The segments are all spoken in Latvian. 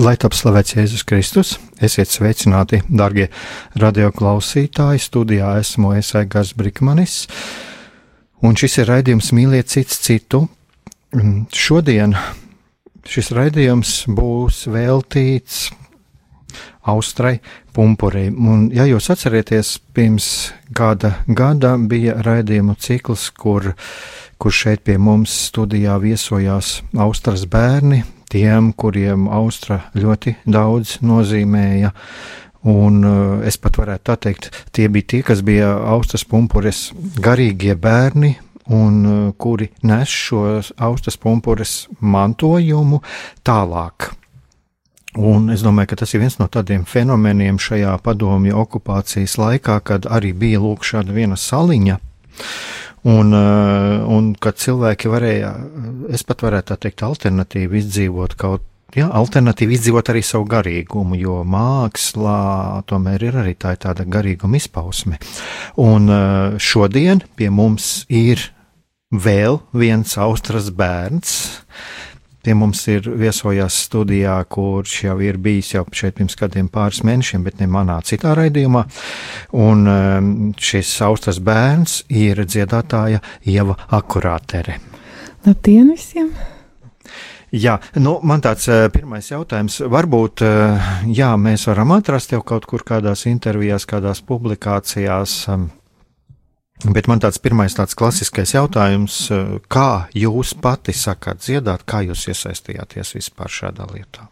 Lai top slavēts Jēzus Kristus, esiet sveicināti, darbie radioklausītāji. Studijā esmu Esaigars Brikmanis, un šis ir raidījums Mīliet cits citu. Šodien šis raidījums būs veltīts Austrai Pumpurī. Un, ja jūs atcerieties, pirms gada, gada bija raidījumu cikls, kur, kur šeit pie mums studijā viesojās Austras bērni, tiem, kuriem Austra ļoti daudz nozīmēja. Un uh, es pat varētu tā teikt, tie bija tie, kas bija Austras pumpures garīgie bērni, un uh, kuri nes šo Austras pumpures mantojumu tālāk. Un es domāju, ka tas ir viens no tādiem fenomeniem šajā padomju okupācijas laikā, kad arī bija lūk šāda viena saliņa, Un, eh, un kad cilvēki varēja, es pat varētu teikt, alternatīvi izdzīvot kaut Jā, alternatīvi izdzīvot arī savu garīgumu, jo mākslā tomēr ir arī tā tāda garīguma izpausme. Un eh, šodien pie mums ir vēl viens austras bērns, Pie mums ir viesojās studijā, kurš jau ir bijis jau šeit pirms kādiem pāris mēnešiem, bet ne manā citā raidījumā. Un um, šis austras bērns ir dziedātāja Ieva Akurātere. Labdien visiem! Jā, nu, man tāds uh, pirmais jautājums. Varbūt, uh, jā, mēs varam atrast jau kaut kur kādās intervijās, kādās publikācijās. Um, Bet man tāds pirmais tāds klasiskais jautājums, eh, kā jūs pati sakāt dziedāt, kā jūs iesaistījāties vispār šādā lietā?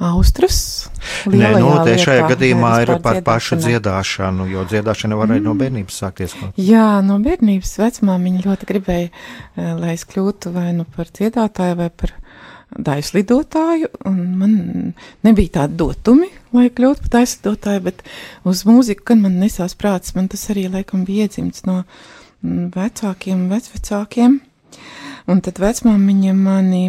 Austras. Nē, nu, te šajā gadījumā ir par pašu dziedāšanu, jo dziedāšana var arī mm. no bērnības sākties. Jā, no bērnības vecmāmiņa ļoti gribēja, eh, lai es kļūtu vai nu par dziedātāju vai par daislidotāju, un man nebija tādi dotumi, lai kļūtu par daislidotāju, bet uz mūziku, kad man nesās prāts, man tas arī laikam bija iedzimts no mm, vecākiem, vecvecākiem, un tad vecmāmiņa mani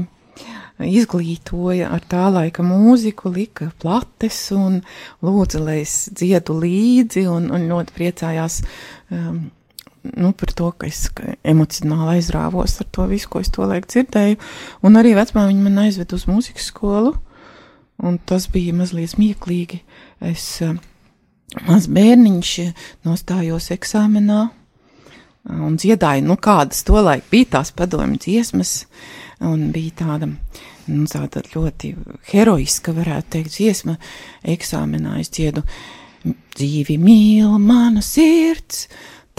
izglītoja ar tā laika mūziku, lika plates un lūdza, lai es dziedu līdzi un, un ļoti priecājās um, nu, par to, ka es ka emocionāli aizrāvos ar to visu, ko es to laiku dzirdēju. Un arī vecmā viņa man aizved uz mūzikas skolu, un tas bija mazliet smieklīgi. Es uh, maz bērniņš nostājos eksāmenā un dziedāju, nu, kādas to laiku bija tās padomju dziesmas, un bija tāda, nu, tāda ļoti heroiska, varētu teikt, dziesma eksāmenā. Es dziedu dzīvi mīl mana sirds,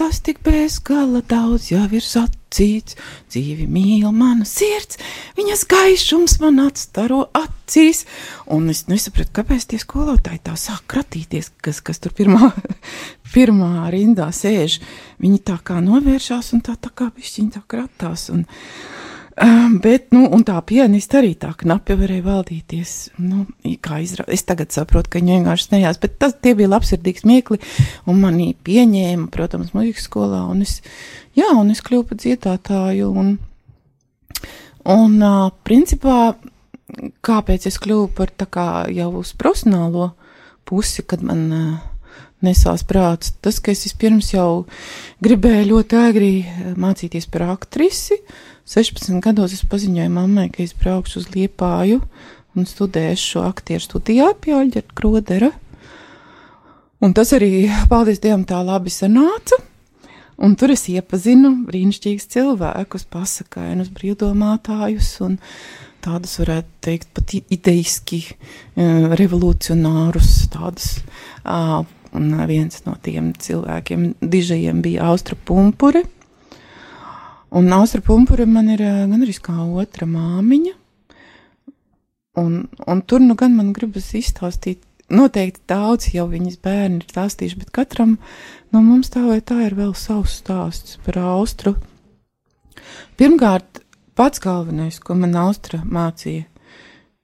Tas tik bez gala daudz jau ir sacīts, dzīvi mīl mana sirds, viņas gaišums man atstaro acīs, un es nesapratu, kāpēc tie skolotāji tā sāk kratīties, kas, kas tur pirmā, pirmā rindā sēž, viņi tā kā novēršās un tā tā kā bišķiņ tā kratās, un, Um, bet, nu, un tā pianista arī tā knapi varēja valdīties. Nu, izrādās, es tagad saprotu, ka viņa vienkārši smējās, bet tas bija labsirdīgs miekli, un mani pieņēma, protams, muzikas skolā, un es, jā, un es kļuvu par dziedātāju, un, un, uh, principā, kāpēc es kļuvu par tā kā jau uz profesionālo pusi, kad man uh, nesās prāts, tas, ka es vispirms jau gribēju ļoti āgri mācīties par aktrisi, uh, 16 gados es paziņoju mammai, ka es braukšu uz Liepāju un studēšu šo aktieru studijā pie Aļģerta Krodera. Un tas arī, paldies Dievam, tā labi sanāca. Un tur es iepazinu brīnišķīgus cilvēkus, pasakainus, brīvdomātājus un tādus, varētu teikt, pat ideiski uh, revolucionārus, tādus. Uh, un viens no tiem cilvēkiem, dižajiem, bija Austra Pumpure. Un Austra Pumpure man ir gan arī kā otra māmiņa. Un, un tur nu gan man gribas izstāstīt noteikti daudz jau viņas bērni ir stāstījuši, bet katram no mums tā vai tā ir vēl savs stāsts par austru. Pirmkārt, pats galvenais, ko man austra mācīja,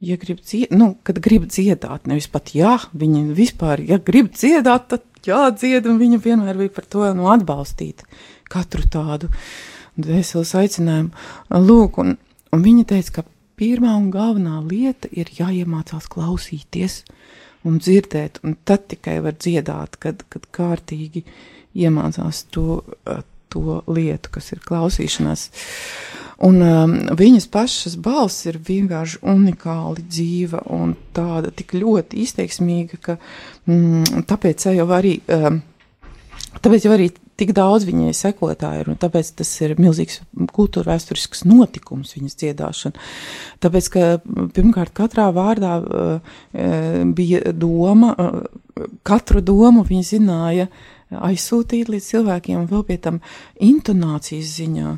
ja grib dziedāt, nu, kad grib dziedāt, nevis pat jā, viņa vispār, ja grib dziedāt, tad jādzied, un viņa vienmēr bija par to nu, atbalstīt katru tādu dvēseles aicinājumu. Lūk, un, un viņa teica, ka pirmā un galvenā lieta ir jāiemācās klausīties un dzirdēt, un tad tikai var dziedāt, kad, kad kārtīgi iemācās to, eh, to lietu, kas ir klausīšanās. Un um, viņas pašas balss ir vienkārši unikāli dzīva un tāda tik ļoti izteiksmīga, ka mm, tāpēc jau arī, um, tāpēc jau arī tik daudz viņai sekotāju ir, un tāpēc tas ir milzīgs kultūra vēsturisks notikums viņas dziedāšana. Tāpēc, ka pirmkārt katrā vārdā uh, bija doma, uh, katru domu viņa zināja aizsūtīt līdz cilvēkiem, vēl pie tam intonācijas ziņā.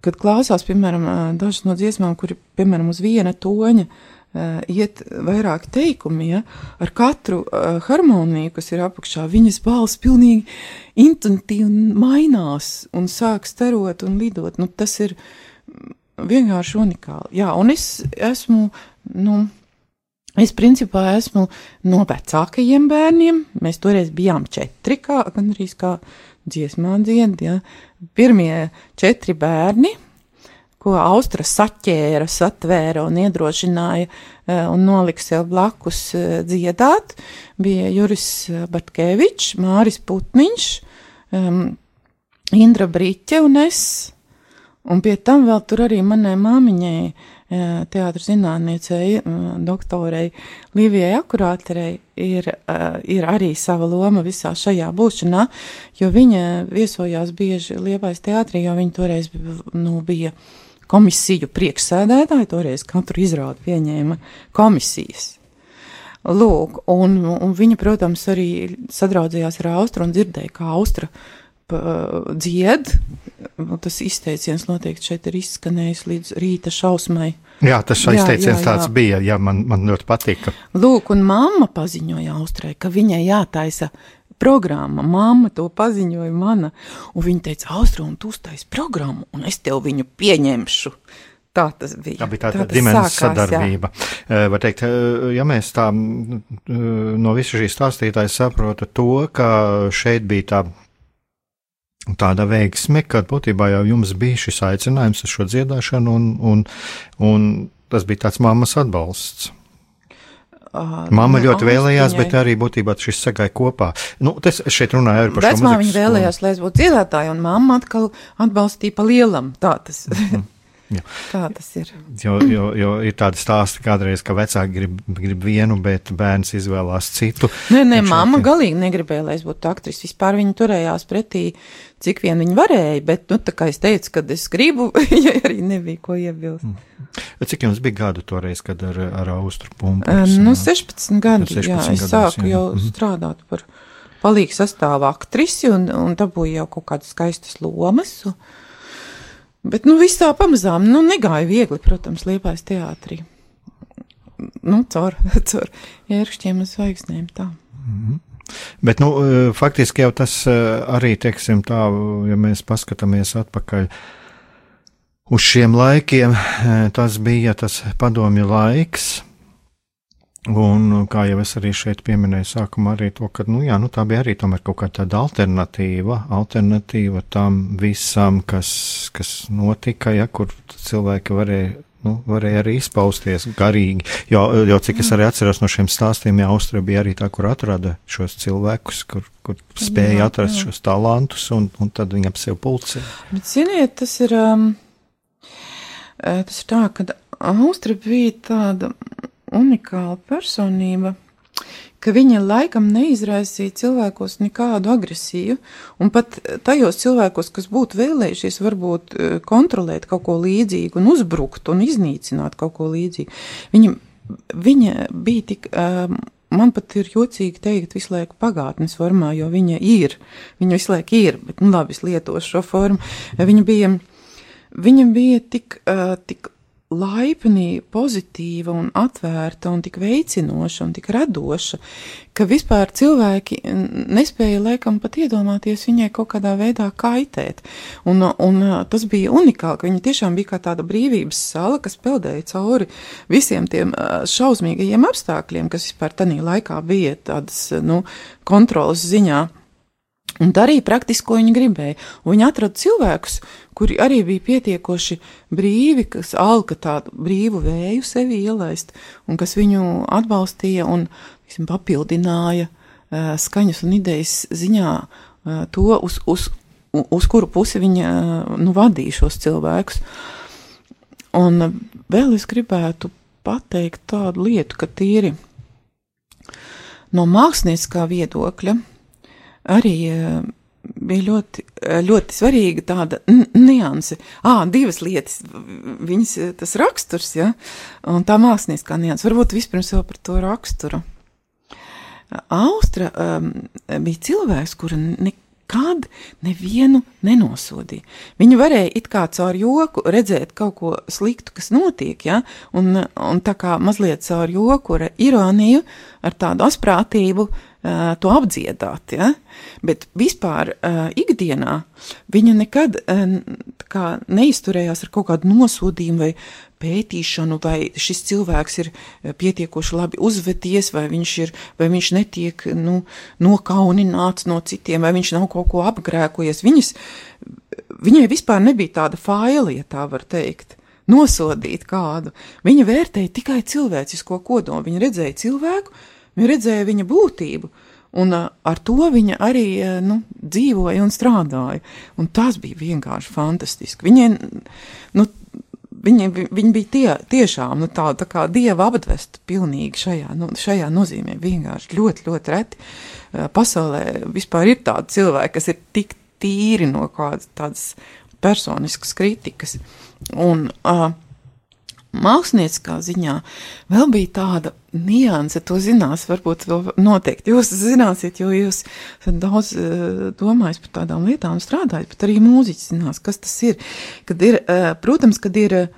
Kad klausās, piemēram, dažas no dziesmām, kuri, piemēram, uz viena toņa, iet vairāk teikumi, ja, ar katru harmoniju, kas ir apakšā, viņas balss pilnīgi intuitīvi mainās un sāk starot un lidot. Nu, tas ir vienkārši unikāli. Jā, un es esmu, nu, es principā esmu no vecākajiem bērniem. Mēs toreiz bijām četri, kā, gan arī kā dziesmā dzied, ja. Pirmie četri bērni ko Austra saķēra, satvēra un iedrošināja eh, un nolika sev blakus eh, dziedāt, bija Juris Batkevičs, Māris Putniņš, Indra Briķe un es. Un pie tam vēl tur arī manai māmiņai, teātris zinātniecei, doktorei Līvijai Akurāterei, ir, ir arī sava loma visā šajā būšanā, jo viņa viesojās bieži Liepais teātrī, jo viņa toreiz nu, bija komisiju priekšsēdētāji, toreiz katru izrādu pieņēma komisijas. Lūk, un, un viņa, protams, arī sadraudzījās ar Austru un dzirdēja, kā Austra dzied. Nu, tas izteiciens noteikti šeit ir izskanējis līdz rīta šausmai. Jā, tas jā, izteiciens jā, jā. tāds bija, jā, man, man ļoti patika. Lūk, un mamma paziņoja Austrai, ka viņai jātaisa programma. Māma to paziņoja mana, un viņa teica, Austra, un tu uztais programmu, un es tev viņu pieņemšu. Tā tas bija. Tā bija tāda tā ģimenes sadarbība. Jā. Var teikt, ja mēs tā no visu šī stāstītāja saprotu to, ka šeit bija tā tāda veiksme, ka būtībā jau jums bija šis aicinājums uz šo dziedāšanu, un, un, un tas bija tāds mammas atbalsts. Uh, Mama ļoti vēlējās, viņai... bet arī būtībā šis sagāja kopā. Nu, tas šeit runāja arī par šo mūziku. Viņa vēlējās, lai es būtu dziedātāja, un mamma atkal atbalstīja pa lielam. Tā tas. Mm -hmm. Jā. Tā tas ir. Jo, jo, jo ir tādi stāsti kādreiz, ka vecāki grib, grib vienu, bet bērns izvēlās citu. Nē, nē, mamma galīgi negribēja, lai es būtu aktris. Vispār viņa turējās pretī, cik vien viņa varēja, bet, nu, tā kā es teicu, kad es gribu, ja arī nebija ko iebilst. Mm. Cik jums bija gadu toreiz, kad ar, ar austru pumpu? Nu, 16 gadi, 16 jā, es gadus, sāku jā. jau mm -hmm. strādāt par palīgu sastāvu aktrisi un, un dabūju jau kaut kādas skaistas lomas. Un, Bet, nu, viss tā pamazām, nu, negāja viegli, protams, liepais teātrī. Nu, caur, caur ērkšķiem un zvaigznēm tā. Mm -hmm. Bet, nu, e, faktiski jau tas e, arī, teiksim tā, ja mēs paskatāmies atpakaļ uz šiem laikiem, e, tas bija tas padomju laiks, Un, kā jau es arī šeit pieminēju, sākumā arī to, ka nu, jā, nu, tā bija arī kaut kāda tāda alternatīva, alternatīva tam visam, kas, kas notika, ja, kur cilvēki varēja. Nu, varēja arī izpausties garīgi, jo, jo cik es arī atceros no šiem stāstiem, ja Austrija bija arī tā, kur atrada šos cilvēkus, kur, kur spēja jā, atrast jā. šos talantus, un, un tad viņi ap sevi pulcē. Bet, ziniet, tas ir, um, tas ir tā, ka Austrija bija tāda unikāla personība, ka viņa laikam neizraisīja cilvēkos nekādu agresiju, un pat tajos cilvēkos, kas būtu vēlējušies varbūt eh, kontrolēt kaut ko līdzīgu un uzbrukt un iznīcināt kaut ko līdzīgu, viņa, viņa bija tik. Um, man pat ir jocīgi teikt visu laiku pagātnes formā, jo viņa ir, viņa visu laiku ir, bet, nu labi, es lietošu šo formu. Viņa bija, viņa bija tik, uh, tik laipni, pozitīva un atvērta un tik veicinoša un tik radoša, ka vispār cilvēki nespēja laikam pat iedomāties viņai kaut kādā veidā kaitēt. Un, un tas bija unikāli, ka viņa tiešām bija kā tāda brīvības sala, kas peldēja cauri visiem tiem šausmīgajiem apstākļiem, kas vispār tanī laikā bija tādas, nu, kontrolas ziņā. Un darīja praktiski, ko viņa gribēja. Un viņa atrada cilvēkus, kuri arī bija pietiekoši brīvi, kas alka tādu brīvu vēju sevi ielaist, un kas viņu atbalstīja un visam, papildināja uh, skaņas un idejas ziņā uh, to, uz, uz, uz kuru pusi viņa uh, nu, vadīja šos cilvēkus. Un vēl es gribētu pateikt tādu lietu, ka tīri no mākslinieckā viedokļa arī uh, bija ļoti, ļoti svarīga tāda nianse. Ah, divas lietas, viņas tas raksturs, ja, un tā mākslinieckā nianse. Varbūt vispirms vēl par to raksturu. Austra um, bija cilvēks, kura nekad nevienu nenosodīja. Viņa varēja it kā caur joku redzēt kaut ko sliktu, kas notiek, ja, un, un tā kā mazliet caur joku, ar ironiju, ar tādu asprātību, uh, uh, to apdziedāt, ja? bet vispār uh, ikdienā viņa nekad uh, neizturējās ar kaut kādu nosodījumu vai pētīšanu, vai šis cilvēks ir pietiekoši labi uzvedies, vai viņš, ir, vai viņš netiek nu, nokaunināts no citiem, vai viņš nav kaut ko apgrēkojies. Viņas, viņai vispār nebija tāda faila, ja tā var teikt nosodīt kādu. Viņa vērtēja tikai cilvēcisko kodolu. Viņa redzēja cilvēku, Viņa redzēja viņa būtību, un ar to viņa arī nu, dzīvoja un strādāja. Un tas bija vienkārši fantastiski. Viņai, nu, Viņa, viņa bija tie, tiešām nu, tāda tā kā dieva apdvesta pilnīgi šajā, nu, šajā nozīmē. Vienkārši ļoti, ļoti reti pasaulē vispār ir tādi cilvēki, kas ir tik tīri no kādas tādas personiskas kritikas. Un, uh, mākslinieckā ziņā vēl bija tāda nianse, to zinās, varbūt vēl noteikti jūs zināsiet, jo jūs daudz uh, domājat par tādām lietām, strādājat, bet arī mūziķis zinās, kas tas ir. Kad ir, uh, protams, kad ir uh,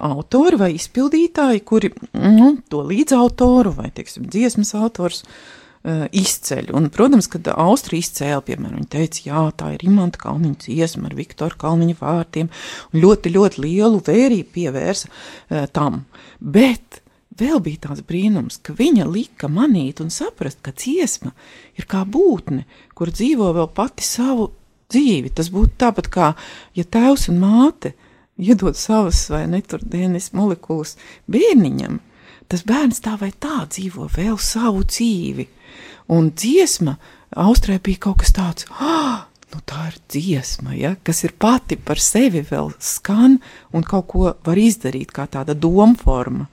autori vai izpildītāji, kuri nu, to līdzautoru vai, teiksim, dziesmas autors uh, izceļ. Un, protams, kad Austrija izcēla, piemēram, viņa teica, jā, tā ir Imanta Kalniņa dziesma ar Viktoru Kalniņa vārtiem, un ļoti, ļoti lielu vērību pievērsa uh, tam. Bet vēl bija tāds brīnums, ka viņa lika manīt un saprast, ka dziesma ir kā būtne, kur dzīvo vēl pati savu dzīvi. Tas būtu tāpat kā, ja tēvs un māte iedod savas vai neturdienas molekulas bērniņam, tas bērns tā vai tā dzīvo vēl savu dzīvi. Un dziesma Austrē bija kaut kas tāds. Ah, nu tā ir dziesma, ja, kas ir pati par sevi vēl skan un kaut ko var izdarīt, kā tāda doma forma.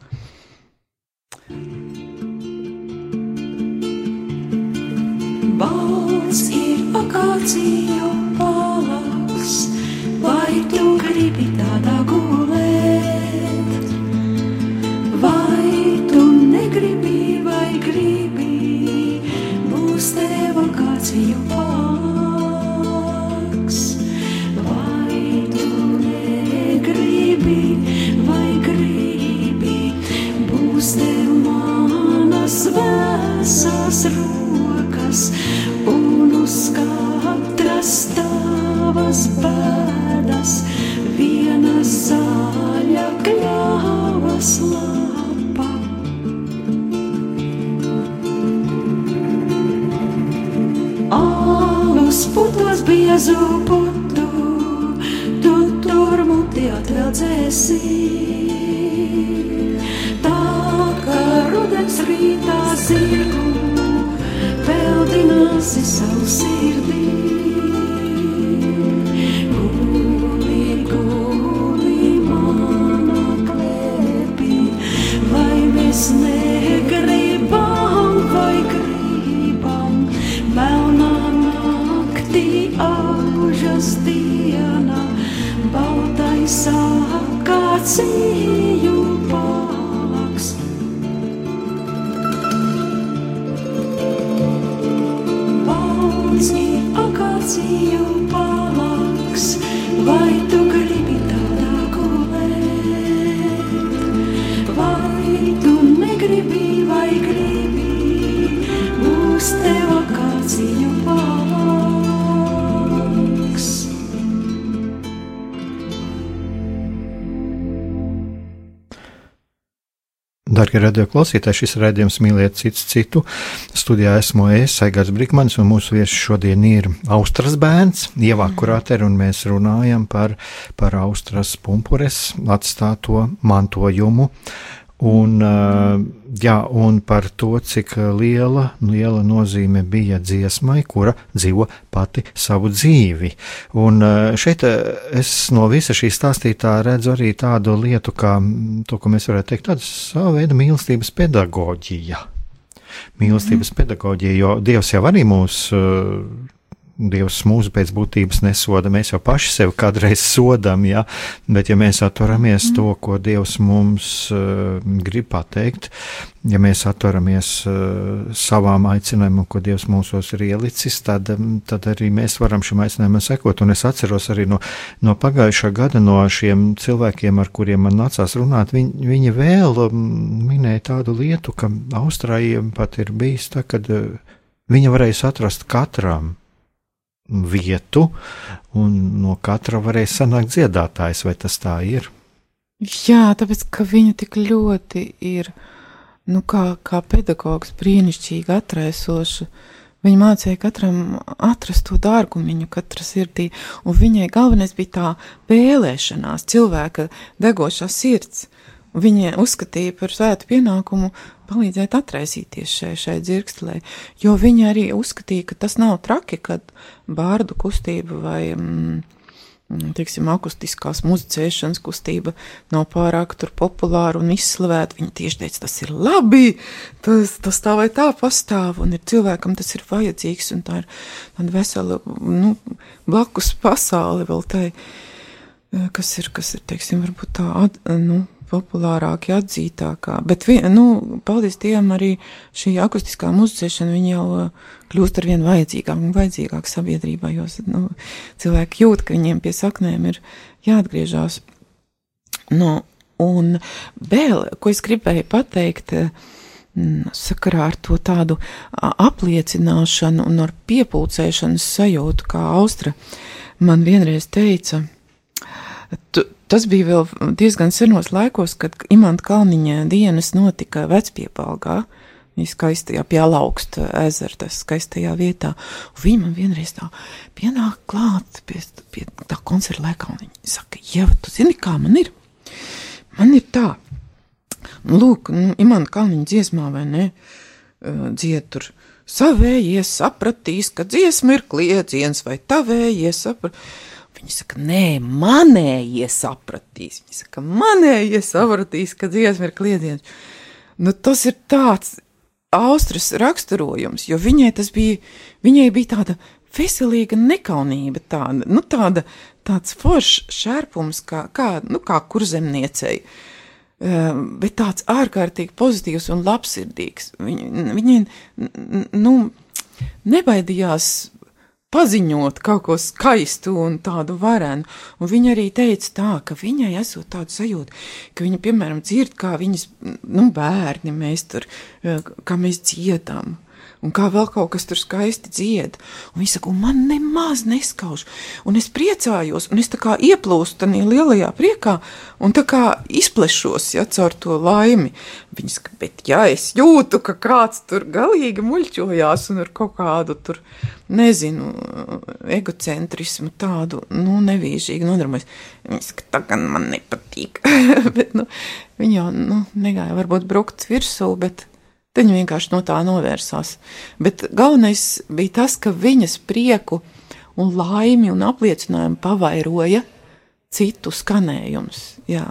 Balts ir akāciju palaks, vai tu gribi tādā gulēt, tevi akāciju paks. Vai tu negribi, vai gribi, būs tev manas vēsas rokas un uz katras tavas pēdas viena zaļa kļavas lapa. Alus putos biezu putu, tu tur muti atveldzēsi. Tā kā rudens rītā zirgu, peldināsi savu sirdī. Darbie radio klausītāji, šis raidījums mīliet cits citu. Studijā esmu es, Aigars Brikmanis, un mūsu viesis šodien ir Austras bērns, Ievā Kurāter, un mēs runājam par, par Austras pumpures atstāto mantojumu. Un, uh, jā, un par to, cik liela, liela nozīme bija dziesmai, kura dzīvo pati savu dzīvi. Un uh, šeit uh, es no visa šī stāstītā redzu arī tādu lietu, kā mm, to, ko mēs varētu teikt, tāda sava veida mīlestības pedagoģija. Mīlestības pedagoģija, jo Dievs jau arī mūs Dievs mūsu pēc būtības nesoda. Mēs jau paši sevi kādreiz sodam, ja? bet ja mēs atturamies mm. to, ko Dievs mums uh, grib pateikt, ja mēs atturamies uh, savām aicinājumam, ko Dievs mūsos ir ielicis, tad, um, tad arī mēs varam šim aicinājumam sekot. Un es atceros arī no, no pagājušā gada no šiem cilvēkiem, ar kuriem man nācās runāt, viņi, viņi vēl um, minēja tādu lietu, ka Austrājiem pat ir bijis tā, ka uh, viņa varēja atrast katram vietu, un no katra varēja sanākt dziedātājs, vai tas tā ir? Jā, tāpēc, ka viņa tik ļoti ir, nu, kā, kā pedagogs brīnišķīgi atraisoša. Viņa mācīja katram atrast to dārgumiņu, katra sirdī, un viņai galvenais bija tā vēlēšanās, cilvēka degošā sirds. Viņa uzskatīja par svētu pienākumu palīdzēt atraisīties šai, šai dzirkstelē, jo viņa arī uzskatīja, ka tas nav traki, kad bārdu kustība vai, mm, teiksim, akustiskās muzicēšanas kustība nav pārāk tur populāra un izslavēta. Viņa tieši teica, tas ir labi, tas, tas tā vai tā pastāv, un ir cilvēkam tas ir vajadzīgs, un tā ir tāda vesela, nu, blakus pasauli vēl tai, kas ir, kas ir, teiksim, varbūt tā, at, nu, populārākie, atzītākā. Bet, vi, nu, paldies Dievam, arī šī akustiskā muzicēšana jau uh, kļūst ar vien vajadzīgāk un vajadzīgāk sabiedrībā, jo nu, cilvēki jūt, ka viņiem pie saknēm ir jāatgriežas. Nu, un vēl, ko es gribēju pateikt, mm, sakarā ar to tādu apliecināšanu un ar piepulcēšanas sajūtu, kā Austra man vienreiz teica, tu, Tas bija vēl diezgan senos laikos, kad Imants Kalniņa dienas notika vecpiepalgā. Skaistajā pie alaugsta ezera, tas skaistajā vietā. Un viņa man vienreiz tā pienāk klāt pie, pie tā koncerta laikā, un viņa saka, ja tu zini, kā man ir? Man ir tā, nu, lūk, nu, Imants Kalniņa dziesmā vai ne, dzied tur savējies sapratīs, ka dziesma ir kliedziens vai tavējies sapratīs. Viņi saka, nē, manējie sapratīs. Viņi saka, manējie sapratīs, ka dziesma ir kliedziens. Nu, tas ir tāds austras raksturojums, jo viņai tas bija, viņai bija tāda veselīga nekaunība, tāda, nu, tāda, tāds foršs šērpums, kā, kā, nu, kā kurzemniecei. Uh, bet tāds ārkārtīgi pozitīvs un labsirdīgs. Viņa, viņa nu, nebaidījās paziņot kaut ko skaistu un tādu varenu. Un viņa arī teica tā, ka viņai esot tāda sajūta, ka viņa, piemēram, dzird, kā viņas, nu, bērni mēs tur, kā mēs dziedam. Un kā vēl kaut kas tur skaisti dzied. Un viņa saka, un man nemaz neskauž. Un es priecājos, un es tā kā ieplūstu tajā lielajā priekā, un tā kā izplešos, ja caur to laimi. Viņa saka, bet ja es jūtu, ka kāds tur galīgi muļķojās un ar kaut kādu tur, nezinu, egocentrismu tādu, nu, nevīžīgi nodarbojas. Viņa saka, tā gan man nepatīk. bet, nu, viņa jau, nu, negāja varbūt brukt virsū, bet Viņa vienkārši no tā novērsās. Bet galvenais bija tas, ka viņas prieku un laimi un apliecinājumu pavairoja citu skanējumus. Jā.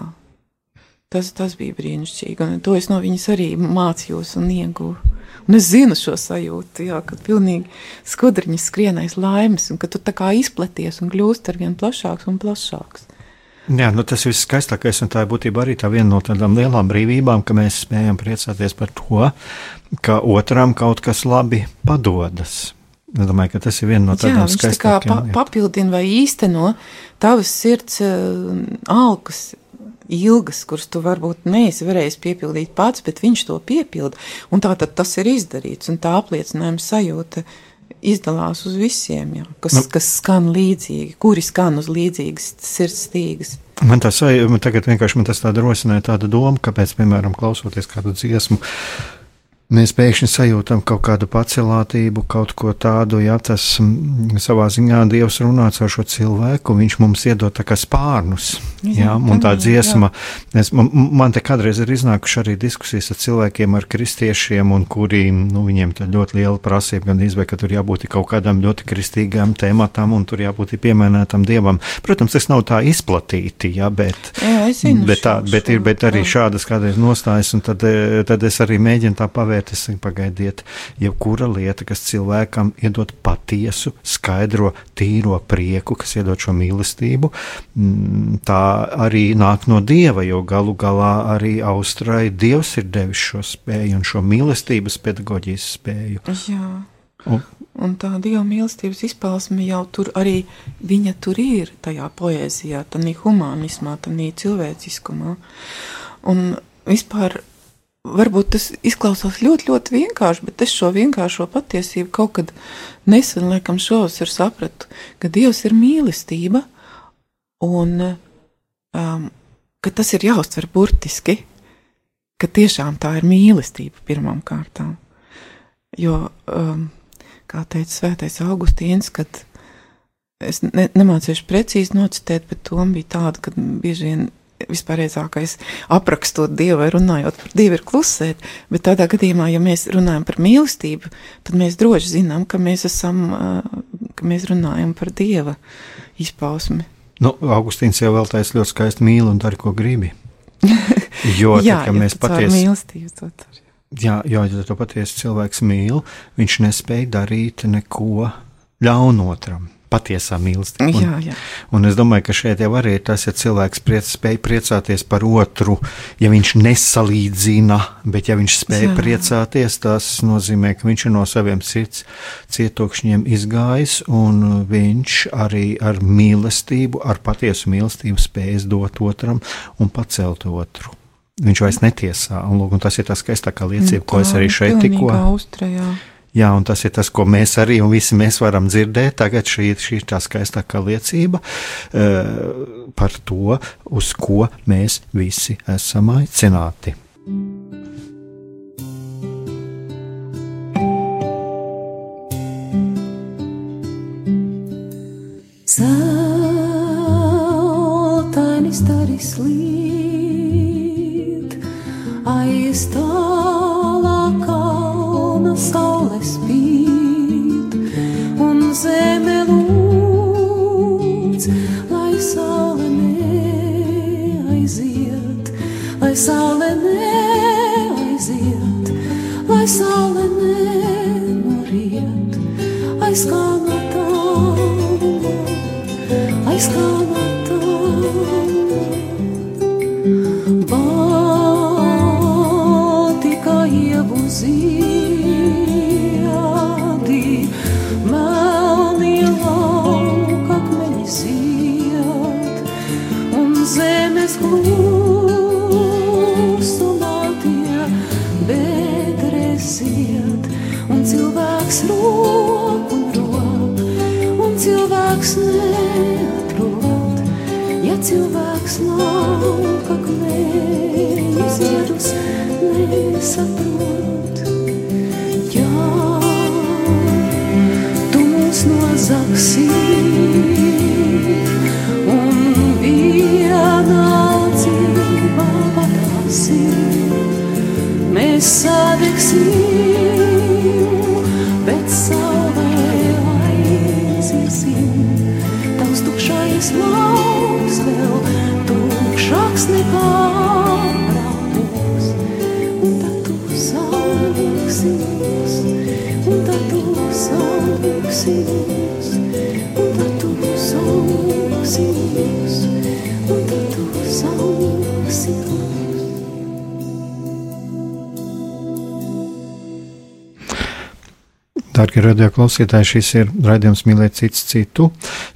Tas, tas bija brīnišķīgi, un to es no viņas arī mācījos un ieguvu. Un es zinu šo sajūtu, jā, kad pilnīgi skudriņas skrien aiz laimes, un ka tu tā kā izplaties un kļūst ar vien plašāks un plašāks. Jā, nu tas viss skaistākais, un tā ir būtībā arī tā viena no tādām lielām brīvībām, ka mēs spējam priecāties par to, ka otram kaut kas labi padodas. Es domāju, ka tas ir viena no tādām jā, viņš tā kā pa, skaistākajām. papildina vai īsteno tavas sirds uh, alkas. Ilgas, kuras tu varbūt neesi varējis piepildīt pats, bet viņš to piepilda. Un tā tad tas ir izdarīts, un tā apliecinājuma sajūta izdalās uz visiem, jā, kas, Nu. kas skan līdzīgi, kuri skan uz līdzīgas sirds stīgas. Man tas man tagad vienkārši man tas tāda rosināja tāda doma, kāpēc, piemēram, klausoties kādu dziesmu, mēs pēkšņi sajūtam kaut kādu pacelātību, kaut ko tādu, ja tas mm, savā ziņā Dievs runā ar šo cilvēku, viņš mums iedod tā kā spārnus. Jā, Jā, un tā tā, dziesma, es, man, man te kādreiz ir iznākuši arī diskusijas ar cilvēkiem, ar kristiešiem, un kuri, nu, viņiem tā ļoti liela prasība, gan izvēle, ka tur jābūt kaut kādam ļoti kristīgam tematam, un tur jābūt piemēnētam Dievam. Protams, tas nav tā izplatīti, jā, bet, Jā, bet, tā, bet, ir, bet arī jā. šādas kādreiz nostājas, un tad, eh, tad es arī mēģinu tā pavērt, saku, pagaidiet, jebkura lieta, kas cilvēkam iedod patiesu, skaidro, tīro prieku, kas iedod šo mīlestību, mm, tā arī nāk no Dieva, jo galu galā arī Austrai Dievs ir devis šo spēju un šo mīlestības pedagoģijas spēju. Jā. Un, Un tā dieva mīlestības izpausme jau tur arī viņa tur ir tajā poēzijā, tādā humanismā, tādā cilvēciskumā. Un vispār varbūt tas izklausās ļoti, ļoti vienkārši, bet es šo vienkāršo patiesību kaut kad nesen, laikam, šovasar sapratu, ka Dievs ir mīlestība un um, ka tas ir jāuztver burtiski, ka tiešām tā ir mīlestība pirmām kārtām. Jo um, kā teica Svētais Augustīns, kad es ne, nemācīšu precīzi nocitēt, bet doma bija tāda, ka bieži vien vispārējais aprakstot Dievu vai runājot par Dievu ir klusēt, bet tādā gadījumā, ja mēs runājam par mīlestību, tad mēs droši zinām, ka mēs esam, ka mēs runājam par Dieva izpausmi. nu, Augustīns jau vēl taisa ļoti skaisti mīl un dara, ko gribi. Jo, Jā, tā, ka jo mēs patiesi mīlestību to dari. Jā, jo, ja to patiesi cilvēks mīl, viņš nespēja darīt neko ļaunu otram. Patiesā mīlestība. Un, Jā, jā. un es domāju, ka šeit jau arī ir tas, ja cilvēks priec, spēj priecāties par otru, ja viņš nesalīdzina, bet ja viņš spēj Jā. priecāties, tas nozīmē, ka viņš ir no saviem sirds cietokšņiem izgājis, un viņš arī ar mīlestību, ar patiesu mīlestību spējas dot otram un pacelt otru. Viņš vairs netiesā, un, lūk, un tas ir tas skaistākā liecība, ko es arī šeit tikko. Austrajā. Jā, un tas ir tas, ko mēs arī un visi mēs varam dzirdēt. Tagad šī, ir tā skaistākā liecība uh, par to, uz ko mēs visi esam aicināti. Zeltainis taris slīd, aiz tālā kalna saule spīd, un zeme lūdz, lai saule neaiziet, lai saule neaiziet, lai saule nenoriet, aiz kalna tālu aizkāpta. Darbie radioklausītāji, šis ir raidījums Mīlēt cits citu.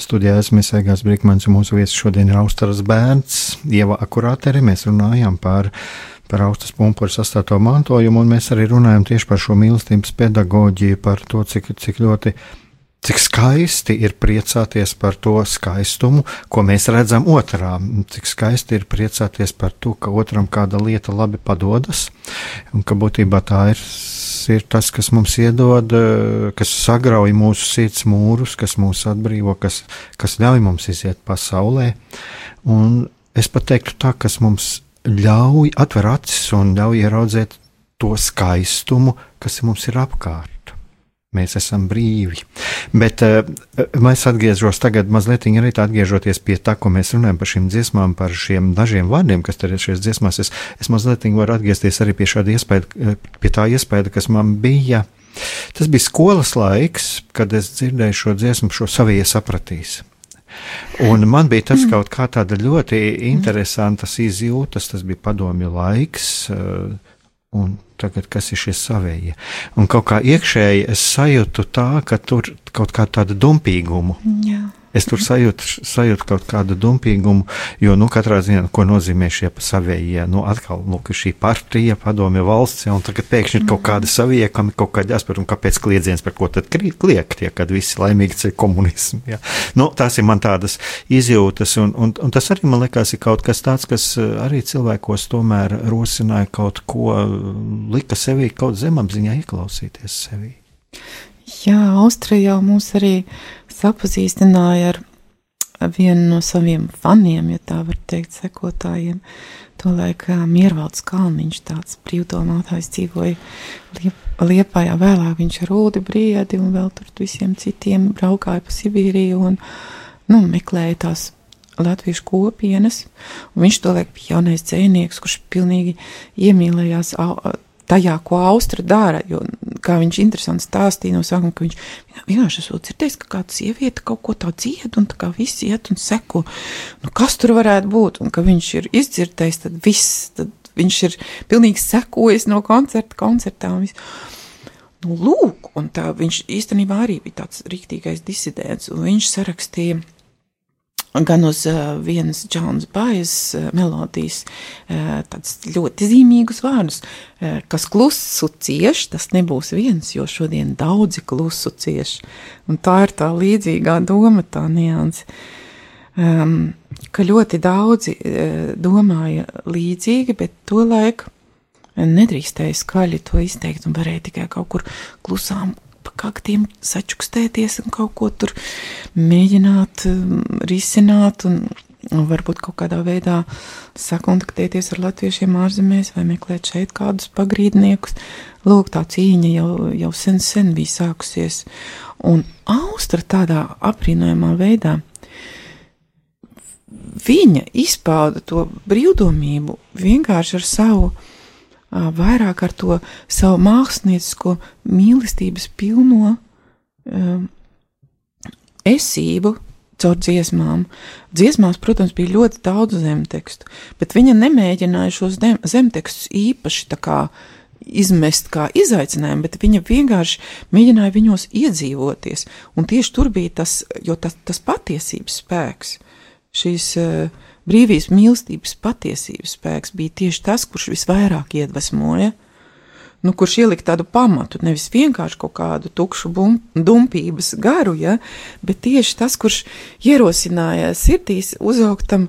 Studijā esmu Aigās Brīkmans un mūsu viesis šodien ir Austaras bērns, Ieva Akurāteri. Mēs runājam par, par Austas pumpuru sastāto mantojumu, un mēs arī runājam tieši par šo mīlestības pedagoģiju, par to, cik, cik ļoti. Cik skaisti ir priecāties par to skaistumu, ko mēs redzam otrā. Cik skaisti ir priecāties par to, ka otram kāda lieta labi padodas, un ka būtībā tā ir ir tas, kas mums iedod, kas sagrauj mūsu sirds mūrus, kas mūs atbrīvo, kas, kas ļauj mums iziet pasaulē. Un es pat teiktu tā, kas mums ļauj atver acis un ļauj ieraudzīt to skaistumu, kas mums ir apkārt. Mēs esam brīvi. Bet uh, mēs atgriežos tagad mazliet arī atgriežoties pie tā, ko mēs runājam par šīm dziesmām, par šiem dažiem vārdiem, kas tur ir šajās dziesmās. Es, es mazliet varu atgriezties arī pie šāda iespēja, pie tā iespēja, kas man bija. Tas bija skolas laiks, kad es dzirdēju šo dziesmu, šo savie sapratīs. Un man bija tas kaut kā tāda ļoti interesantas izjūtas, tas bija padomju laiks. Uh, un tagad kas ir šie savējie. Un kaut kā iekšēji es sajūtu tā, ka tur kaut kā tādu dumpīgumu. Jā. Es tur sajūtu, sajūtu kaut kādu dumpīgumu, jo, nu, katrā ziņā, ko nozīmē šie savējie, nu, atkal, nu, šī partija, padomju valsts, ja, un tagad pēkšņi ir kaut kāda saviekami, kaut kāda jāspēr, un kāpēc kliedziens, par ko tad kliek tie, kad visi laimīgi ceļ komunismu, ja. Nu, tās ir man tādas izjūtas, un, un, un tas arī, man liekas, ir kaut kas tāds, kas eh, arī cilvēkos tomēr rosināja kaut ko, lika sevī kaut zemapziņā ieklausīties sevī. Jā, Austrija jau mūs arī sapazīstināja ar vienu no saviem faniem, ja tā var teikt, sekotājiem. Tolaik Miervalds Kalniņš, tāds brīvdomātājs, dzīvoja Liep Liepājā, vēlāk viņš ar Rūdi Briedi un vēl tur visiem citiem braukāja pa Sibīriju un, nu, meklēja tās latviešu kopienas, viņš tolaik bija jaunais dzēnieks, kurš pilnīgi iemīlējās tajā, ko Austra dara. Jo, kā viņš interesanti stāstīja no sākuma, ka viņš vienkārši esmu dzirdējis, ka kāda sieviete kaut ko tādu dzied, un tā kā visi iet un seko, nu, kas tur varētu būt, un ka viņš ir izdzirdējis, tad viss, tad viņš ir pilnīgi sekojis no koncerta koncertā. Un viss. Nu, lūk, un tā viņš īstenībā arī bija tāds rīktīgais disidents, un viņš sarakstīja gan uz vienas Džonas Bājas uh, melodijas, tādus ļoti zīmīgus vārdus, kas klusu cieš, tas nebūs viens, jo šodien daudzi klusu cieš. Un tā ir tā līdzīgā doma, tā nianse. Um, ka ļoti daudzi domāja līdzīgi, bet to laiku nedrīkstēja skaļi to izteikt un varēja tikai kaut kur klusām pa kaktiem sačukstēties un kaut ko tur mēģināt um, risināt un, varbūt kaut kādā veidā sakontaktēties ar latviešiem ārzemēs vai meklēt šeit kādus pagrīdniekus. Lūk, tā cīņa jau, jau sen, sen bija sākusies. Un Austra tādā aprīnojamā veidā viņa izpauda to brīvdomību vienkārši ar savu vairāk ar to savu māksliniecisko mīlestības pilno um, esību caur dziesmām. Dziesmās, protams, bija ļoti daudz zemtekstu, bet viņa nemēģināja šos zemtekstus īpaši tā kā izmest kā izaicinājumu, bet viņa vienkārši mēģināja viņos iedzīvoties. Un tieši tur bija tas, jo tas, tas patiesības spēks, šīs uh, brīvības, mīlestības, patiesības spēks bija tieši tas, kurš visvairāk iedvesmoja, nu, kurš ielika tādu pamatu, nevis vienkārši kaut kādu tukšu bum, dumpības garu, ja, bet tieši tas, kurš ierosināja sirdīs uzaugt tam,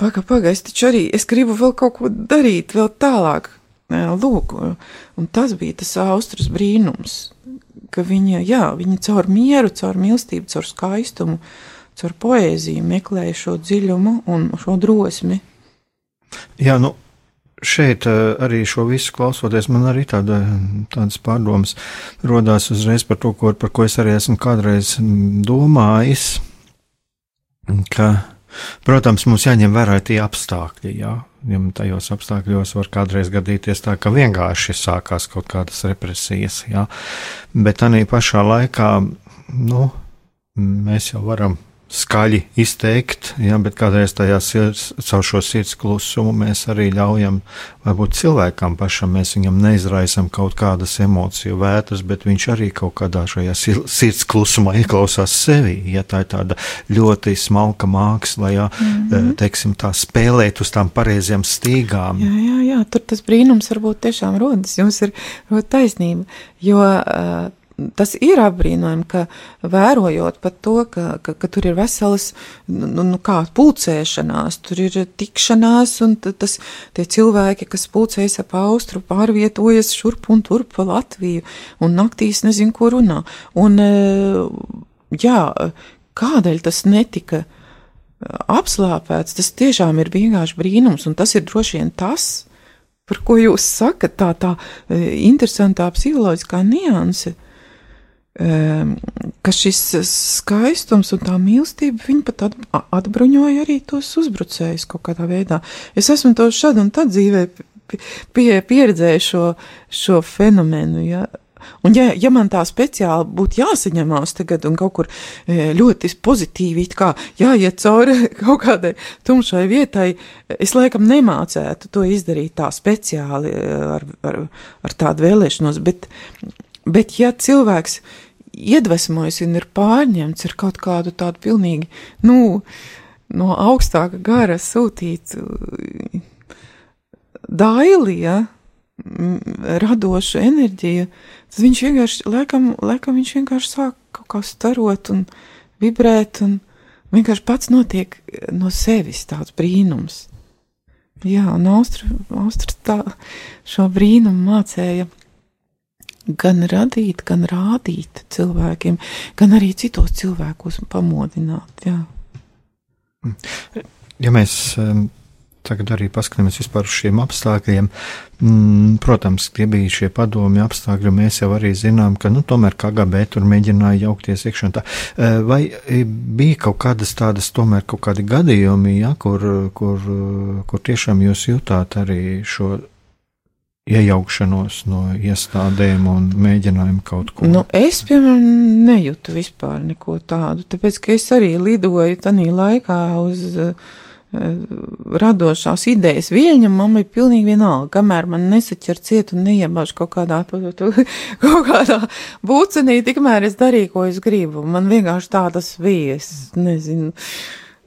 paga, paga, es taču arī, es gribu vēl kaut ko darīt, vēl tālāk, lūk, un tas bija tas austras brīnums, ka viņa, jā, viņa caur mieru, caur mīlestību, caur skaistumu, uh, caur poēziju meklēju šo dziļumu un šo drosmi. Jā, nu, šeit eh, arī šo visu klausoties, man arī tāda, tādas pārdomas rodās uzreiz par to, ko, par ko es arī esmu kādreiz domājis, ka, protams, mums jāņem vērā tie apstākļi, jā, ja tajos apstākļos var kādreiz gadīties tā, ka vienkārši sākās kaut kādas represijas, jā. Bet tā pašā laikā, nu, mēs jau varam skaļi izteikt, ja, bet kādreiz tajā sirds, caur šo sirds klusumu mēs arī ļaujam, varbūt cilvēkam pašam, mēs viņam neizraisam kaut kādas emociju vētras, bet viņš arī kaut kādā šajā sirds klusumā ieklausās sevi, ja tā ir tāda ļoti smalka māksla, ja, mm -hmm. teiksim tā, spēlēt uz tām pareizajām stīgām. Jā, jā, jā, tur tas brīnums varbūt tiešām rodas, jums ir taisnība, jo uh, tas ir apbrīnojami, ka vērojot pat to, ka, ka, ka tur ir veselas, nu, nu kā pulcēšanās, tur ir tikšanās, un tas tie cilvēki, kas pulcējas ap austru, pārvietojas šurp un turp pa Latviju, un naktīs nezinu, ko runā. Un, e, jā, kādēļ tas netika apslāpēts, tas tiešām ir vienkārši brīnums, un tas ir droši vien tas, par ko jūs sakat, tā tā e, interesantā psiholoģiskā nianse ka šis skaistums un tā mīlestība viņa pat atbruņoja arī tos uzbrucējus kaut kādā veidā. Es esmu to šad un tad dzīvē pie, pieredzēju šo, šo fenomenu. Ja. Un ja, ja man tā speciāli būtu jāsaņemās tagad un kaut kur e, ļoti pozitīvi kā jāiet cauri kaut kādai tumšai vietai, es laikam nemācētu to izdarīt tā speciāli e, ar, ar, ar tādu vēlēšanos, bet, bet ja cilvēks iedvesmojas un ir pārņemts ar kaut kādu tādu pilnīgi, nu, no augstāka gara sūtīt daili, ja, radošu enerģiju, tad viņš vienkārši, laikam, laikam viņš vienkārši sāk kaut kā starot un vibrēt, un vienkārši pats notiek no sevis tāds brīnums. Jā, un Austrija tā šo brīnumu mācēja gan radīt, gan rādīt cilvēkiem, gan arī citos cilvēkos pamodināt. Jā. Ja mēs tagad arī paskatāmies uz šiem apstākļiem, mm, protams, tie bija šie padomi apstākļi, mēs jau arī zinām, ka, nu, tomēr KGB tur mēģināja jaukties iekšā tā. Vai bija kaut kādas tādas, tomēr kaut kādi gadījumi, ja, kur, kur, kur tiešām jūs jutāt arī šo iejaukšanos no iestādēm un mēģinājumu kaut ko? Nu, es, piemēram, nejūtu vispār neko tādu, tāpēc, ka es arī lidoju tanī laikā uz uh, radošās idejas viļņam, man bija pilnīgi vienalga, kamēr man nesaķer ciet un neiebāž kaut kādā, kaut kādā būcenī, tikmēr es darīju, ko es gribu. Man vienkārši tā tas bija, es nezinu,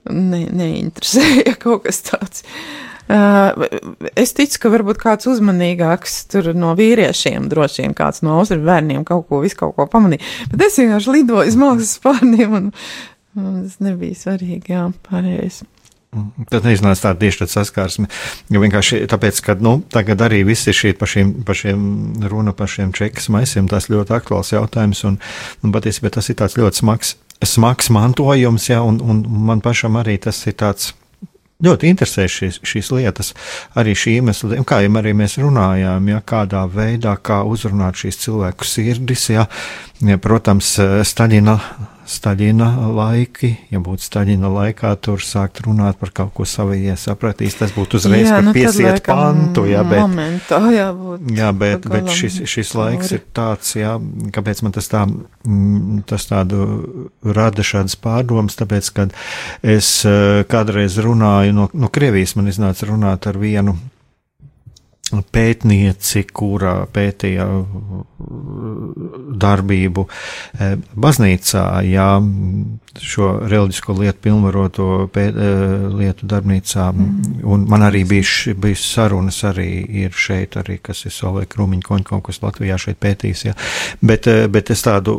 ne, neinteresēja kaut kas tāds. Uh, es ticu, ka varbūt kāds uzmanīgāks tur no vīriešiem, droši vien kāds no austrumu bērniem kaut ko, visu kaut ko pamanīja. Bet es vienkārši lidoju uz mākslas pārniem un, un tas nebija svarīgi, jā. Mm, tad neiznāca tāda tieši tāda saskarsme. Jo vienkārši tāpēc, ka nu, tagad arī viss ir šī par šiem, par šiem runa par šiem čekas maisiem, tas ļoti aktuāls jautājums. Un, un patiesībā tas ir tāds ļoti smags, smags mantojums, ja, un, un man pašam arī tas ir tāds ļoti interesē šīs, šīs lietas, arī šī iemesla, kā jau arī mēs runājām, ja kādā veidā, kā uzrunāt šīs cilvēku sirdis, ja, ja protams, Staļina Staļina laiki, ja būtu Staļina laikā, tur sākt runāt par kaut ko savējie sapratīs, tas būtu uzreiz, jā, nu, piesiet pantu, jā, bet, momentā, jābūt, jā, bet, bet šis, šis laiks ir tāds, jā, kāpēc man tas tā, mm, tas tādu rada šādas pārdomas, tāpēc, kad es eh, kādreiz runāju no, no Krievijas, man iznāca runāt ar vienu pētnieci, kura pētīja darbību eh, baznīcā, jā, šo reliģisko lietu pilnvaroto pēt, eh, lietu darbnīcā, mm. un man arī bija, bija sarunas arī ir šeit, arī, kas ir Solveig Krūmiņa Koņko, kas Latvijā šeit pētīs, jā, bet, eh, bet es tādu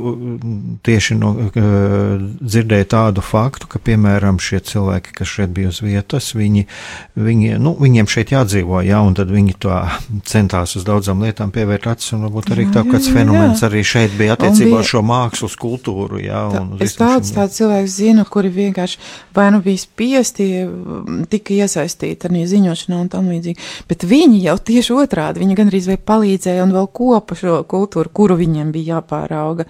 tieši no, dzirdēju tādu faktu, ka, piemēram, šie cilvēki, kas šeit bija uz vietas, viņi, viņi, nu, viņiem šeit jādzīvo, jā, un tad viņi to centās uz daudzām lietām pievērt acis, un varbūt arī jā, tā kāds jā, jā, fenomens jā. arī šeit bija attiecībā uz šo mākslas kultūru. Jā, tā, es daudz tādas cilvēkus zinu, kuri vienkārši vai nu bija spiesti, tika iesaistīti arī ziņošanā un tam līdzīgi. Bet viņi jau tieši otrādi, viņi gan arī vai palīdzēja un vēl kopa šo kultūru, kuru viņiem bija jāpārauga.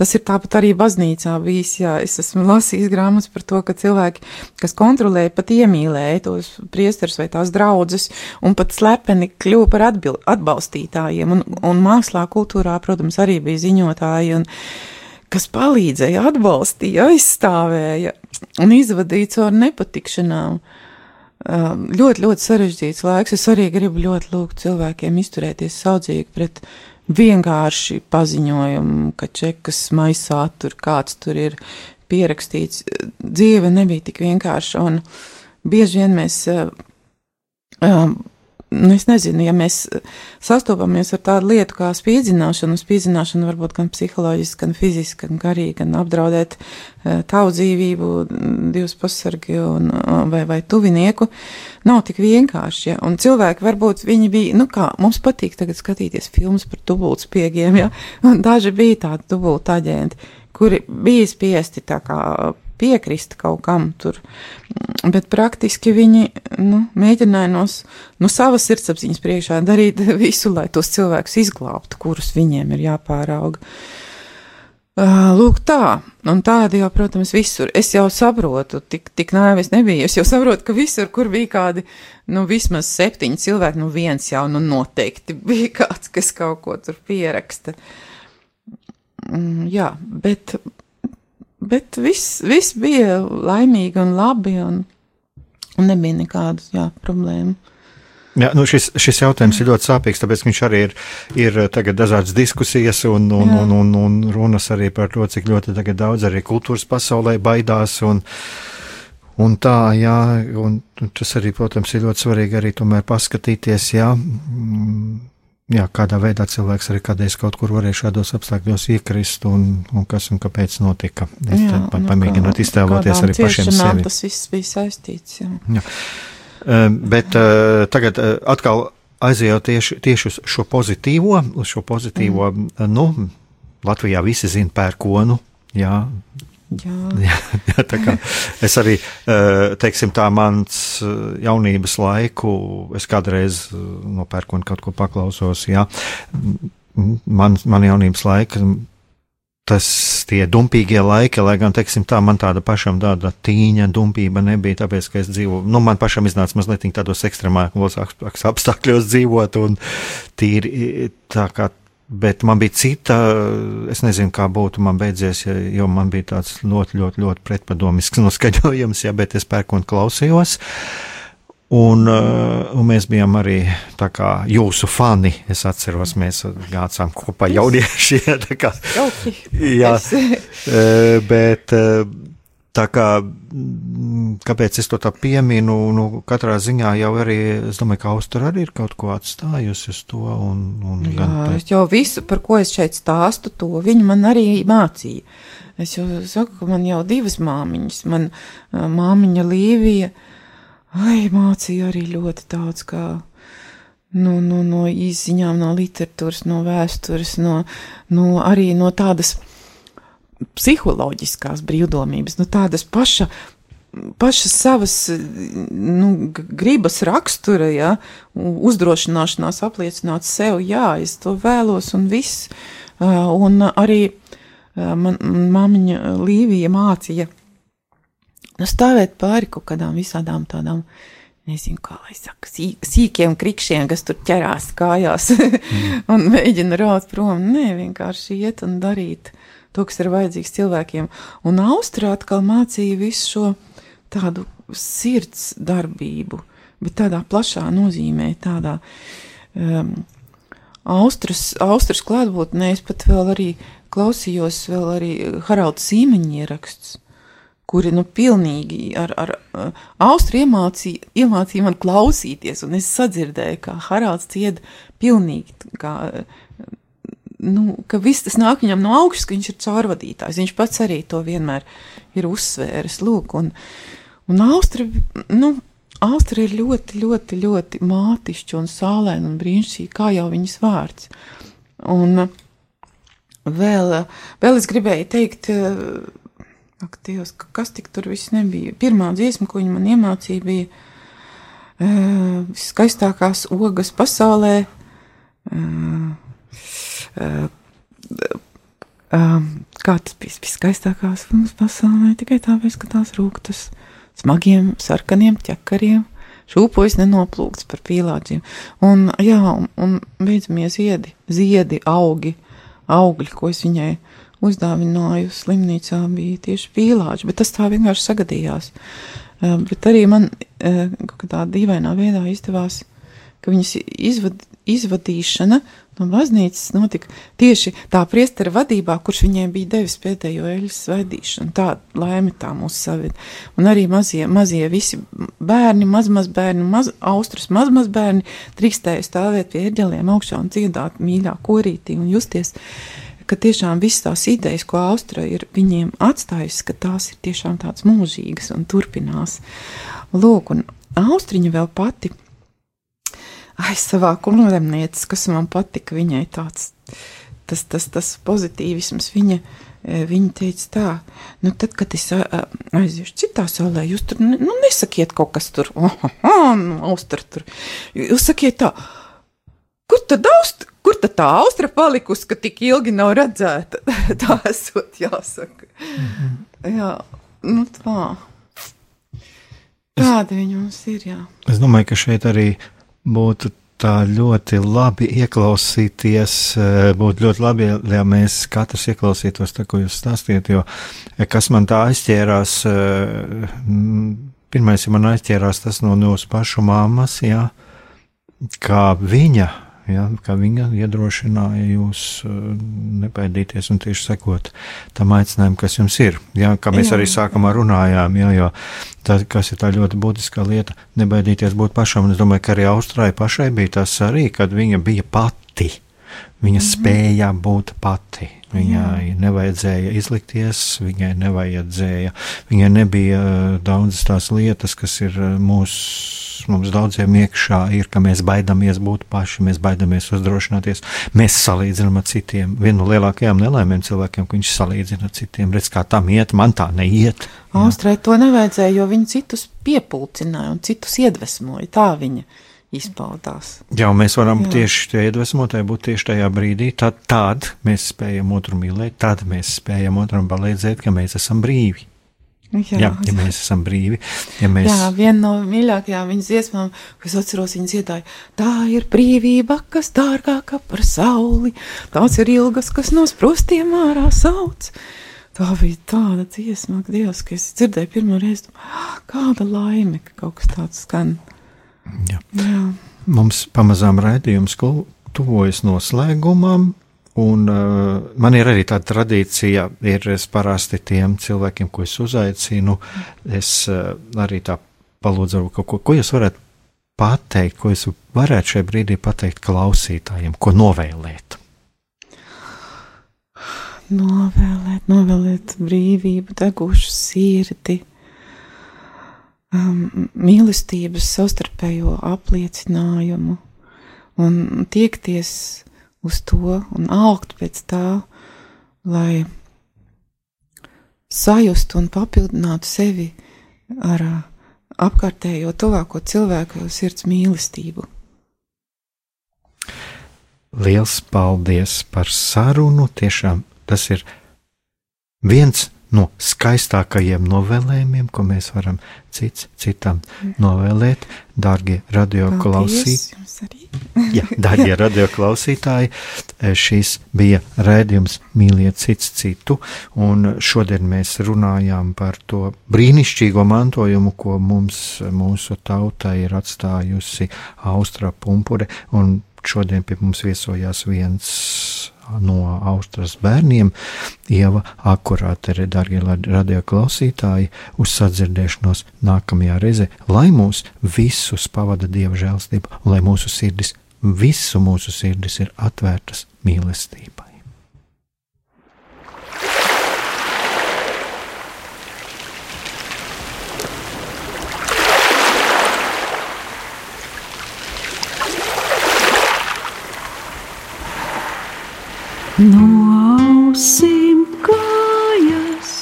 Tas ir tāpat arī baznīcā bijis, jā, es esmu lasījis grāmatas par to, ka cilvēki, kas kontrolēja, pat iemīlēja tos priesters vai tās draudzes un pat slepeni kļuva par atbil, atbalstītājiem. Un, un mākslā, kultūrā, protams, arī bija ziņotāji. Un, kas palīdzēja, atbalstīja, aizstāvēja un izvadīja caur nepatikšanām. Um, ļoti, ļoti sarežģīts laiks. Es arī gribu ļoti lūgt cilvēkiem izturēties saudzīgi pret vienkārši paziņojumu, ka čekas maisā tur kāds tur ir pierakstīts. Dzīve nebija tik vienkārša, un bieži vien mēs uh, um, es nezinu, ja mēs sastopamies ar tādu lietu kā spīdzināšanu, spīdzināšana var būt gan psiholoģiski, gan fiziski, gan garīgi, gan apdraudēt uh, tavu dzīvību, divus pasargi un, uh, vai, vai tuvinieku, nav tik vienkārši, ja? un cilvēki varbūt viņi bija, nu kā, mums patīk tagad skatīties filmas par dubultspiegiem, ja, un daži bija tādi dubultaģenti, kuri bija spiesti tā kā piekrist kaut kam tur, bet praktiski viņi nu, mēģināja no, no savas sirdsapziņas priekšā darīt visu, lai tos cilvēkus izglābtu, kurus viņiem ir jāpārauga. Lūk, tā, un tādi jau, protams, visur. Es jau saprotu, tik, tik naivis nebija. Es jau saprotu, ka visur, kur bija kādi, nu, vismaz septiņi cilvēki, nu, viens jau, nu, noteikti bija kāds, kas kaut ko tur pieraksta. Jā, bet bet viss, viss bija laimīgi un labi, un, un nebija nekādu jā, problēmu. Jā, nu šis, šis jautājums ir ļoti sāpīgs, tāpēc viņš arī ir, ir tagad dažādas diskusijas un, un, un, un, un runas arī par to, cik ļoti daudz arī kultūras pasaulē baidās. Un, un tā, jā, un tas arī, protams, ir ļoti svarīgi arī tomēr paskatīties, jā, jā, kādā veidā cilvēks arī kādreiz kaut kur varēja šādos apstākļos iekrist un, un kas un kāpēc notika. Es jā, pa, nu, pamēģinot iztēloties arī pašiem sevi. Tas viss bija saistīts. Jā. Jā. Bet tagad atkal aizejot tieši, tieši uz šo pozitīvo, uz šo pozitīvo, mm. nu, Latvijā visi zina pērkonu, jā, Jā. Jā, tā kā es arī, eh, teiksim, tā mans eh, jaunības laiku, es kādreiz eh, nopērku un kaut ko paklausos, jā, man, man jaunības laika, tas tie dumpīgie laiki, lai gan, teiksim, tā man tāda pašam tāda tīņa dumpība nebija, tāpēc, ka es dzīvoju, nu, man pašam iznāca mazliet tādos ekstremākos apstākļos dzīvot un tīri tā kā Bet man bija cita, es nezinu, kā būtu man beidzies, ja, jo man bija tāds ļoti, ļoti, ļoti pretpadomisks noskaņojums, ja, bet es pērku un klausījos. Un, uh, un mēs bijām arī kā jūsu fani. Es atceros, mēs gājām kopā jaunieši. Ja, kā, jā, uh, bet uh, Tā kā, mm, kāpēc es to tā pieminu, nu, katrā ziņā jau arī, es domāju, ka Austra arī ir kaut ko atstājusi uz to. Un, un Jā, gan, es jau visu, par ko es šeit stāstu, to viņa man arī mācīja. Es jau saku, ka man jau divas māmiņas, man māmiņa Līvija, ai, mācīja arī ļoti daudz, kā no, no, no izziņām, no literatūras, no vēstures, no, no arī no tādas psiholoģiskās brīvdomības, nu, tādas paša, pašas savas nu, gribas rakstura, ja, uzdrošināšanās apliecināt sev, jā, es to vēlos un viss. Un arī man māmiņa Līvija mācīja nu, stāvēt pāri kaut kādām visādām tādām nezinu, kā lai saka, sīk, sīkiem krikšiem, kas tur ķerās kājās un mēģina raut prom. Nē, vienkārši iet un darīt to, kas ir vajadzīgs cilvēkiem. Un Austrā atkal mācīja visu šo tādu sirds darbību, bet tādā plašā nozīmē, tādā um, Austras, Austras klātbūtnē es pat vēl arī klausījos vēl arī Haralda Sīmeņa ieraksts, kuri, nu, pilnīgi ar, ar uh, Austru iemācīja, iemācīja man klausīties, un es sadzirdēju, kā Haralds cied pilnīgi, kā nu, ka viss tas nāk viņam no augšas, ka viņš ir caurvadītājs. Viņš pats arī to vienmēr ir uzsvēris. Lūk, un, un Austra, nu, Austra ir ļoti, ļoti, ļoti mātišķa un sālēna un brīnišķīga, kā jau viņas vārds. Un vēl, vēl es gribēju teikt Ak, Dievs, ka- kas tik tur viss nebija? Pirmā dziesma, ko viņa man iemācīja, bija uh, skaistākās ogas pasaulē. Uh, um, kā tas bija viskaistākās ogas pasaulē? Tikai tāpēc, ka tās rūktas smagiem, sarkaniem ķekariem. Šūpojas nenoplūkts par pīlāģiem. Un, jā, un, un beidzamie ziedi, ziedi, augi, augļi, ko es viņai uzdāvināju slimnīcā, bija tieši pīlāģi, bet tas tā vienkārši sagadījās. Uh, bet arī man uh, kaut kādā dīvainā veidā izdevās, ka viņas izvad, izvadīšana no baznīcas notika tieši tā priestera vadībā, kurš viņai bija devis pēdējo eļas svaidīšanu. Tā laime tā mūs saved. Un arī mazie, mazie visi bērni, mazmazbērni, maz, austrus mazmazbērni drīkstēja stāvēt pie eģeliem augšā un dziedāt mīļā korītī un justies ka tiešām visas tās idejas, ko Austra ir viņiem atstājusi, ka tās ir tiešām tādas mūžīgas un turpinās. Lūk, un Austriņa vēl pati, ai, savā kunlemnieces, kas man patika, viņai tāds, tas, tas, tas pozitīvisms, viņa, eh, viņa teica tā, nu tad, kad es aiziešu citā saulē, jūs tur, nu, nesakiet kaut kas tur, oh, oh, nu, Austra tur, jūs sakiet tā, kur tad Austra? Kur tad tā austra palikusi, ka tik ilgi nav redzēta? tā esot jāsaka. Jā, nu tā. Tāda viņa mums ir, jā. Es domāju, ka šeit arī būtu tā ļoti labi ieklausīties. eh, Būtu ļoti labi, ja- mēs katrs ieklausītos tā, ko jūs stāstījat, jo eh, kas man tā aizķērās, mm, pirmais, ja man aizķērās tas no mūsu pašu māmas, jā, kā viņa. Ja, kā viņa iedrošināja jūs uh, nebaidīties un tieši sekot tam aicinājumam, kas jums ir. Ja, kā mēs Jā. arī sākumā runājām, ja, jo tas, kas ir tā ļoti būtiska lieta, nebaidīties būt pašam. Un es domāju, ka arī Austrālijai pašai bija tas arī, kad viņa bija pati. Viņa mm -hmm. spēja būt pati. Viņai Jā. nevajadzēja izlikties, viņai nevajadzēja, viņai nebija uh, daudzas tās lietas, kas ir uh, mūsu, mums daudziem iekšā, ir, ka mēs baidamies būt paši, mēs baidamies uzdrošināties, mēs salīdzinām ar citiem. Viena no lielākajām nelaimēm cilvēkiem, ka viņš salīdzina ar citiem, redz, kā tam iet, man tā neiet. Austrai to nevajadzēja, jo viņi citus piepulcināja un citus iedvesmoja. Tā viņa izpaudās. Jā, mēs varam Jā. Tieši tie iedvesmotāji būt tieši tajā brīdī. Tad, tad mēs spējam otru mīlēt, tad mēs spējam otram palīdzēt, ka mēs esam brīvi. Jā, Jā ja mēs esam brīvi. Ja mēs... Jā, viena no mīļākajām viņas dziesmām, ko es atceros, viņa dziedāja, tā ir brīvība, kas dārgāka par sauli, tās ir ilgas, kas no sprostiem ārā sauc. Tā bija tāda dziesma, ka Dievs, ka es dzirdēju pirmo reizi, "Ah, kāda laime, ka kaut kas tāds skan. Jā. Jā, Mums pamazām raidījums tuvojas noslēgumam. Un, uh, man ir arī tāda tradīcija, ir es parasti tiem cilvēkiem, ko es uzaicinu, es uh, arī tā palūdzu, kaut ko, ko jūs varētu pateikt, ko jūs varētu šajā brīdī pateikt klausītājiem, ko novēlēt. novēlēt, novēlēt brīvību, degušu sirdi, um, mīlestības savstarpējo apliecinājumu un tiekties uz to un augt pēc tā, lai sajustu un papildinātu sevi ar ā, apkārtējo tuvāko cilvēku sirds mīlestību. Liels paldies par sarunu. Tiešām tas ir viens no skaistākajiem novēlējumiem, ko mēs varam cits citam novēlēt. Dārgie radioklausītāji! Jā, darbie radioklausītāji, šis bija raidījums Mīliet cits citu, un šodien mēs runājām par to brīnišķīgo mantojumu, ko mums, mūsu tautai ir atstājusi Austra Pumpure, un šodien pie mums viesojās viens no Austrijas bērniem, Ieva Akurātere, darbie radioklausītāji, uz sadzirdēšanos nākamajā reizē, lai mūs visus pavada Dieva žēlstība, lai mūsu sirdis, visu mūsu sirdis ir atvērtas mīlestībai. no ausīm kājas,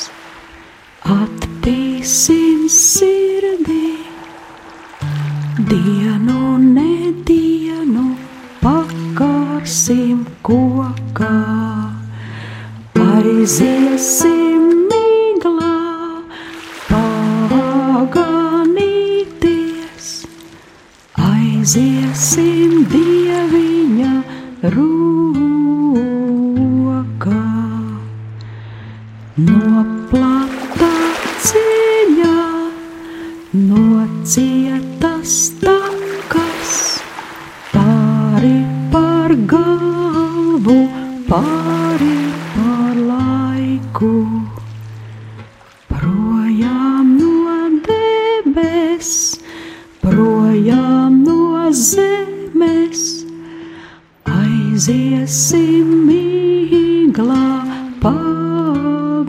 attīsim sirdī, dienu nedienu pakārsim kokā, aiziesim miglā, pavaganīties, aiziesim dieviņa rūpā. Laiku. Projām no debes, projām no zemes, aiziesim mīglā paganīties.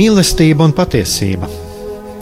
Mīlestība un patiesība.